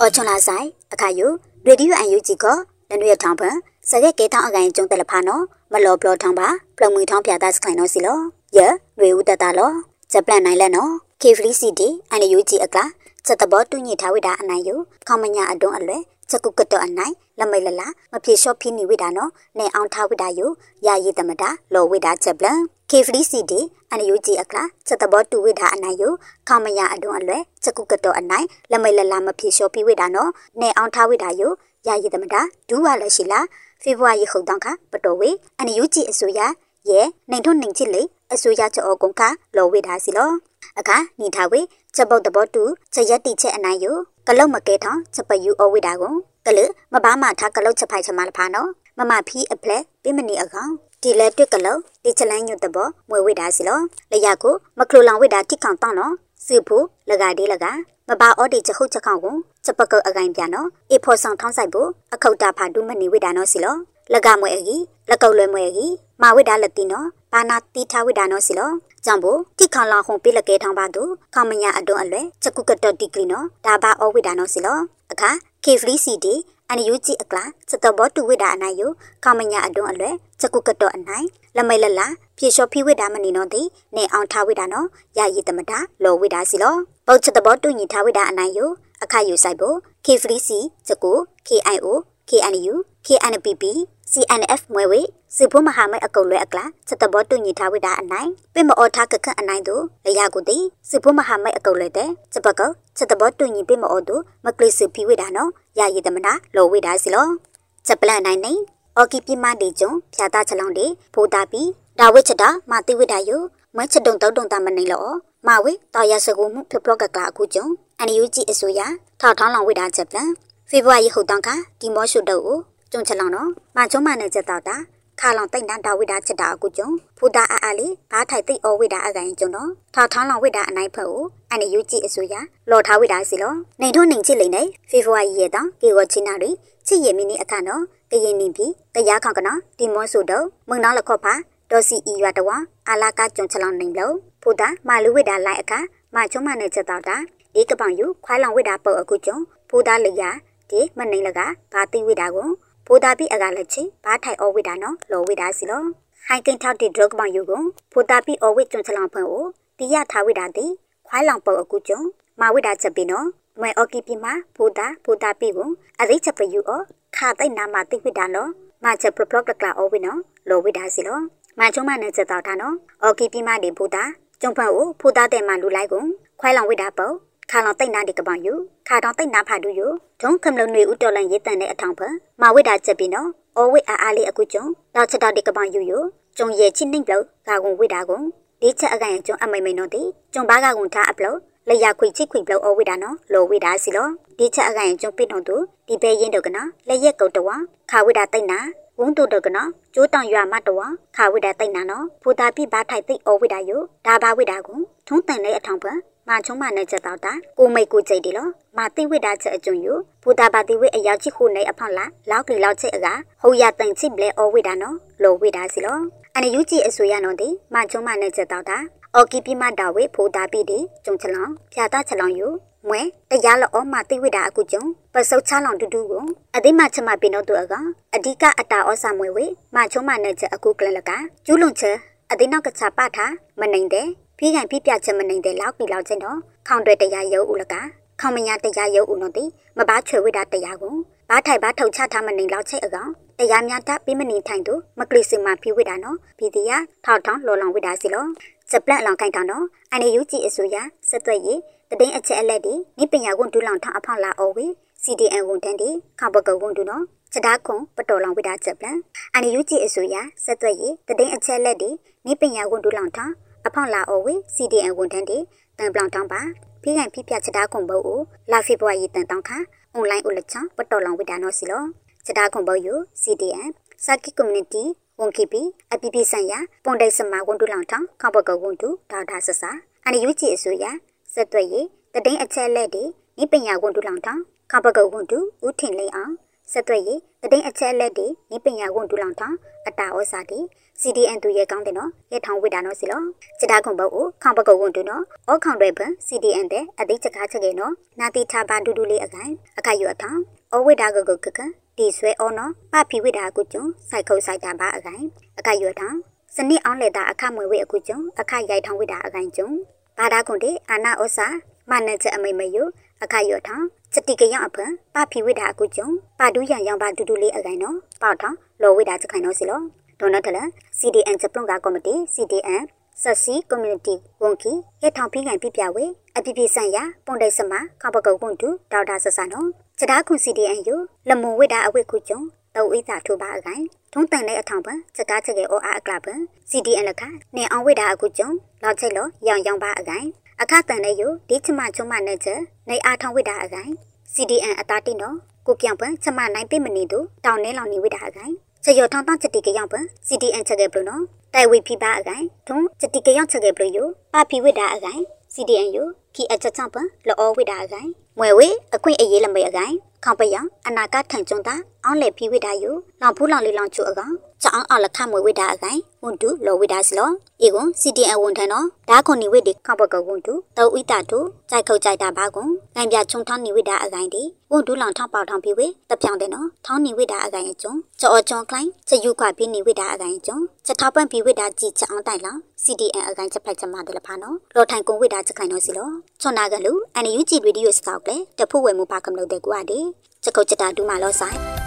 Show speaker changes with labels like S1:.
S1: အော်ချွန်လာဆိုင်အခါယိုရေဒီယိုအန်ယူဂျီကနနွေထောင်ပန်စရက်ကေထောင်အကိုင်ကျုံတယ်လဖာနော်မလော်ဘလော်ထောင်ပါပလမွေထောင်ပြတာစခိုင်နော်စီလောယရေဦးတတလောဂျပန်နိုင်လက်နော်ကေဖလီစီတီအန်ယူဂျီအကလာချက်တဘောတူညိထားဝိတာအနိုင်ယိုခေါမညာအတွန်းအလွဲ ချက်ကုကတောအနိုင်လမိတ်လလာမပြေလျှော့ဖိနေဝိတာနော်နေအောင်ထားဝိတာယိုယာရည်တမတာလော်ဝိတာချက်ပလန်ကေဖလီစီတီအန်ယူဂျီအကလာချက်တဘောတူဝိတာအနိုင်ယိုခေါမညာအတွန်းအလွဲချက်ကုကတောအနိုင်လမိတ်လလာမပြေလျှော့ဖိဝိတာနော်နေအောင်ထားဝိတာယိုယာရည်တမတာဒူးဝါလက်ရှိလားဖေဖော်ဝါရီခုံတောင်းခပတော်ဝေအန်ယူဂျီအစိုးရရဲ့နိုင်ထုံနိုင်ချစ်လေအစိုးရချောကုံခလော်ဝိတာစီလောအခါနီထားဝေချက်ပုတ်တဘောတူချက်ရက်တိချက်အနိုင်ယို ကလုတ်မကဲထောင်းချက်ပယူအဝိတာကိုကလမဘာမထားကလုတ်ချက်ဖိုက်ချမလဖာနော်မမဖီအပလက်ပြမနီအကောင်ဒီလက်တွက်ကလုတ်ဒီချလန်းညွတ်တဘောမွေဝိတာစီလောလရကိုမကလိုလောင်ဝိတာတိကောင်တောင်းနော်စုဖို့လကဒီလကမဘာအော်ဒီချက်ခုတ်ချက်ကောင်ကိုချက်ပကုတ်အကိုင်ပြနော်အေဖော်ဆောင်ထောင်းဆိုင်ဖို့အခုတ်တာဖာဒုမနီဝိတာနော်စီလောလကမွေအကြီးလကုတ်လွယ်မွေအကြီးမာဝိတာလက်တီနော်ဘာနာတီထားဝိတာနော်စီလော ကြောင့်ဘတိခေါလောင်ဟုံပိလကဲထောင်းပါသူခေါမညာအတွန်းအလွဲချက်ကုကတ်တီကလီနော်ဒါဘာအောဝိတာနော်စီလောအခါကေဖလီစီဒီအန်ယူဂျီအကလာစတဘောတူဝိဒါအနိုင်ယခေါမညာအတွန်းအလွဲချက်ကုကတ်တော့အနိုင်လမိတ်လလာပြေလျှော်ဖိဝိဒါမနီနော်တိနေအောင်ထားဝိဒါနော်ရရည်တမတာလောဝိဒါစီလောပုတ်ချက်တဘောတူညီထားဝိဒါအနိုင်ယအခါယူဆိုင်ဖို့ကေဖလီစီချက်ကို KIO KNU KNPP CNF မွဲဝေစီဖို့မဟာမိတ်အကုတ်လွဲအကလာစတဘောတူညီထားဝိတာအနိုင်ပြမအော်ထားကခန့်အနိုင်တို့လရကိုတိစီဖို့မဟာမိတ်အကုတ်လွဲတဲ့စပကောစတဘောတူညီပြမအော်တို့မကလစ်စီဖီဝိတာနော်ရရည်တမနာလောဝိတာစီလောချက်ပလန်နိုင်နေအော်ကီပြမဒီကျုံဖြာတာချလောင်းဒီဖိုးတာပီဒါဝိချတာမာတိဝိတာယမချက်တုံတောက်တုံတာမနိုင်လောမာဝေတာရစကူမှုဖပလော့ကကလာအခုကျုံအန်ယူဂျီအစိုးရထောက်ထောင်းလောင်ဝိတာချက်ပလန် ဖေဖော်ဝါရီဟုတ်တောင်ကဒီမော့ရှုတော့ကိုကျုံချက်လောင်တော့မချုံမနဲ့ချက်တော့တာခါလောင်တိတ်တန်းတာဝိတာချက်တာအခုကျုံဖူတာအားအားလေးဘားထိုက်တိတ်အောဝိတာအကန်ကျုံတော့ထောက်ထောင်းလောင်ဝိတာအနိုင်ဖက်ကိုအန်ယူဂျီအစိုးရလော်ထားဝိတာစီလောနေထုံးနေချစ်လိမ့်နေဖေဖော်ဝါရီရဲ့တောင်ကေဝချင်းနာတွေချစ်ရမီနီအခါတော့ကရင်နေပြီတရားခေါကနော်ဒီမော့ဆူတော့မုံနောင်းလခော့ဖာဒေါ်စီအီရွာတဝအာလာကကျုံချက်လောင်နေလို့ဖူတာမာလူဝိတာလိုက်အခါမချုံမနဲ့ချက်တော့တာဒီကပောင်ယူခွိုင်းလောင်ဝိတာပုတ်အခုကျုံဖူတာလျာ ဒီမနိုင်လကဘာတိဝိတာကိုဘိုးတာပိအကလည်းချီဘာထိုင်အောဝိတာနော်လောဝိတာစီလောဟိုင်ကင်ထောက်တီဒရဂမောင်ယူကိုဘိုးတာပိအောဝိကျွန်းချလောင်ဖန်ကိုတိရထားဝိတာတိခွိုင်းလောင်ပုတ်အခုကျုံမာဝိတာချက်ပိနော်မွဲအော်ကီပိမှာဘိုးတာဘိုးတာပိကိုအသိချက်ပယူအောခါတိတ်နာမတိဝိတာနော်မချက်ပပလော့ကကလာအောဝိနော်လောဝိတာစီလောမချုံမနဲ့ချက်တော့တာနော်အော်ကီပိမှာဒီဘိုးတာကျုံဖန်ကိုဘိုးတာတဲ့မှာလူလိုက်ကိုခွိုင်းလောင်ဝိတာပုတ် ခါလောင်တိတ်နာဒီကပောင်ယူခါတောင်တိတ်နာဖာတူယူဒုံကမလုံနွေဦးတော်လန်ရေးတန်တဲ့အထောင်ဖမဝိတာချက်ပြီးနော်အော်ဝိအားအားလေးအခုကျုံတော့ချက်တော့ဒီကပောင်ယူယူကျုံရဲ့ချင်းနှိမ့်လို့ကာကွန်ဝိတာကွန်ဒီချက်အကန်ကျုံအမိန်မိန်တော့ဒီကျုံဘာကကွန်ထားအပလို့လရခွေချိခွေပလို့အော်ဝိတာနော်လောဝိတာစီလောဒီချက်အကန်ကျုံပြတော့သူဒီဘဲရင်တော့ကနော်လက်ရက်ကုတ်တော့ခါဝိတာတိတ်နာဝုံတူတော့ကနော်ကျိုးတောင်ရွာမတော်ခါဝိတာတိတ်နာနော်ဖူတာပြဘာထိုက်သိအော်ဝိတာယိုဒါဘာဝိတာကိုထုံးတန်တဲ့အထောင်ဖန် မာချုံမနဲ့ချက်တော့တာကိုမိတ်ကိုကြိတ်တယ်လို့မာတိဝိတာချက်အကျုံယူဘူတာပါတိဝိအရောက်ချိခုနေအဖောက်လာလောက်ကလေးလောက်ချက်အကဟိုရတန်ချိပလဲအောဝိတာနော်လောဝိတာစီလို့အနယူကြည့်အစိုးရနော်ဒီမာချုံမနဲ့ချက်တော့တာအော်ကီပီမတာဝေဖိုတာပီဒီကျုံချလောင်ဖြာတာချလောင်ယူမွဲတရားလောမတိဝိတာအခုကျုံပစုတ်ချလောင်တူတူကိုအသိမချမပင်တော့သူအကအဓိကအတာဩစာမွေဝေမာချုံမနဲ့ချက်အခုကလလကကျူးလွန်ချက်အသိနောက်ကချပထားမနိုင်တဲ့ ဖိကန်ဖိပြချက်မနေတဲ့လောက်ပြီလောက်ချင်းတော့ခေါင်တွေတရားရုပ်ဦးလကခေါမညာတရားရုပ်ဦးနော်တိမဘာချွေဝိတာတရားကိုဘာထိုင်ဘာထုတ်ချထားမနေလောက်ချိတ်အကောင်တရားများတပိမနေထိုင်သူမကလစ်စမဖိဝိတာနော်ဘီဒီယာထောက်ထောင်းလော်လောင်ဝိတာစီလောစပလက်လောင်ခိုင်တောင်းတော့အနေယူကြည့်အစိုးရဆက်သွက်ရည်တည်င်းအချက်အလက်ဒီနိပညာဝန်ဒူလောင်ထောင်းအဖောက်လာအော်ဝေ CDN ဝန်တန်းဒီခဘကဝန်ဒူနော်ချက်တာခွန်ပတော်လောင်ဝိတာချက်ပလန်အနေယူကြည့်အစိုးရဆက်သွက်ရည်တည်င်းအချက်လက်ဒီနိပညာဝန်ဒူလောင်ထောင်း အဖောက်လာအော်ဝေ CDN ဝန်တန်းဒီတန်ပလောင်တောင်းပါဖိကန်ဖိပြချက်တာခွန်ဘုတ်ကိုလာဖေဘွားရီတန်တောင်းခအွန်လိုင်းဥလချံပတော်လောင်ဝိတာနော်စီလောချက်တာခွန်ဘုတ်ယူ CDN စာကီ community ဝန်ခိပီအပီပီဆိုင်ရာပွန်တိတ်စမဝန်တူလောင်ထောင်းခေါပကဝန်တူဒေါက်တာဆဆာအန်ယူကြည်အစိုးရဆက်သွက်ရေးတည်င်းအချက်လက်တွေနိပညာဝန်တူလောင်ထောင်းခေါပကဝန်တူဦးထင်လိန်အောင် ဆက်သွက်ရေးတတိအချက်လက်ဒီနိပညာဝန်ဒူလောင်ထောင်အတာဩစာဒီ CDN သူရဲ့ကောင်းတယ်နော်ရဲထောင်ဝိတာနော်စီလောစတာခုံပုတ်ကိုခေါင်ပကုတ်ဝန်ဒူနော်ဩခေါင်တွေပန် CDN တဲ့အတိချက်ကားချက်ကေနော်နာတိချပါဒူဒူလေးအကိုင်အခိုက်ယူအထောင်ဩဝိတာကကုတ်ကကတီဆွဲဩနော်ပဖီဝိတာကုကျွန်းစိုက်ခုတ်စိုက်တာပါအကိုင်အခိုက်ယူအထောင်စနစ်အောင်လက်တာအခမွေဝိအကုကျွန်းအခိုက်ရိုက်ထောင်ဝိတာအကိုင်ကျွန်းဘာသာကွန်တေအာနာဩစာမနချက်အမိမယုအခါယောထောင် စတိကယောအဖန်ပဖီဝိဒါအကုကျုံပါဒူးရံရောင်ပါတူတူလေးအကိုင်နော်ပေါထောင်လောဝိဒါစခိုင်နော်စီလောဒေါ်နတလ CDN ဂျပန်ကကော်မတီ CDN ဆက်စီ community ဝန်ကီရထောင်ဖိကန်ပြပြဝေအပြပြဆန်ရပွန်တိတ်စမခေါပကုတ်ပွန်တူဒေါက်တာဆဆန်နော်စတားခွန် CDN ယလမွန်ဝိဒါအဝိခုကျုံတောဝိသာထိုးပါအကိုင်ထုံးတန်တဲ့အထောင်ပံစကားချက်ကေအောအားအကလပံ CDN လခနေအောင်ဝိဒါအကုကျုံလောက်ချိတ်လောရောင်ရောင်ပါအကိုင် အခတန်တဲ့ယဒီချမချုံမနဲ့ချက်နေအားထောင်ဝိတာအကိုင် CDN အသားတင်တော့ကိုပြောင်ပန်ချမနိုင်ပိမနေသူတောင်းနေလောင်နေဝိတာအကိုင်ချရထောင်းတောင်းချက်တိကရောက်ပန် CDN ချက်ကေဘလို့နော်တိုင်ဝိဖိပါအကိုင်ထုံချက်တိကရောက်ချက်ကေဘလို့ယပါဖီဝိတာအကိုင် CDN ယခီအချက်ချပန်လောဝိတာအကိုင်မွဲဝေအခွင့်အရေးလမေအကိုင်ခေါပယအနာကထန်ကျွန်းတာအောင်လေဖီဝိတာယလောင်ဖူးလောင်လေးလောင်ချူအကောင် ချောင်းအောင်လခမွေဝိတာအကိုင်ဝန်တူလောဝိတာစလောဧကွန် CDN ဝန်ထန်နော်ဒါခွန်နိဝိတေခေါပကဝန်တူတောဥိတာတူကြိုက်ခုတ်ကြိုက်တာဘာကွန်ငိုင်ပြချုံထောင်းနိဝိတာအကိုင်ဒီဝန်တူလောင်ထောင်းပေါထောင်းပြီးဝေတပြောင်းတယ်နော်ထောင်းနိဝိတာအကိုင်အကျုံကြောအကျုံကလိုင်းချယူခွာပြီးနိဝိတာအကိုင်အကျုံချက်ထောက်ပန့်ပြီးဝိတာကြည့်ချအောင်တိုင်လောင် CDN အကိုင်ချက်ဖလိုက်ချက်မှတယ်လဖာနော်လောထိုင်ကွန်ဝိတာချက်ခိုင်နော်စီလောချွန်နာကလူ NUG Radio စကောက်လေတဖို့ဝဲမှုပါကမလို့တဲ့ကွာဒီချက်ကုတ်ချက်တာဒူးမာလောဆိုင်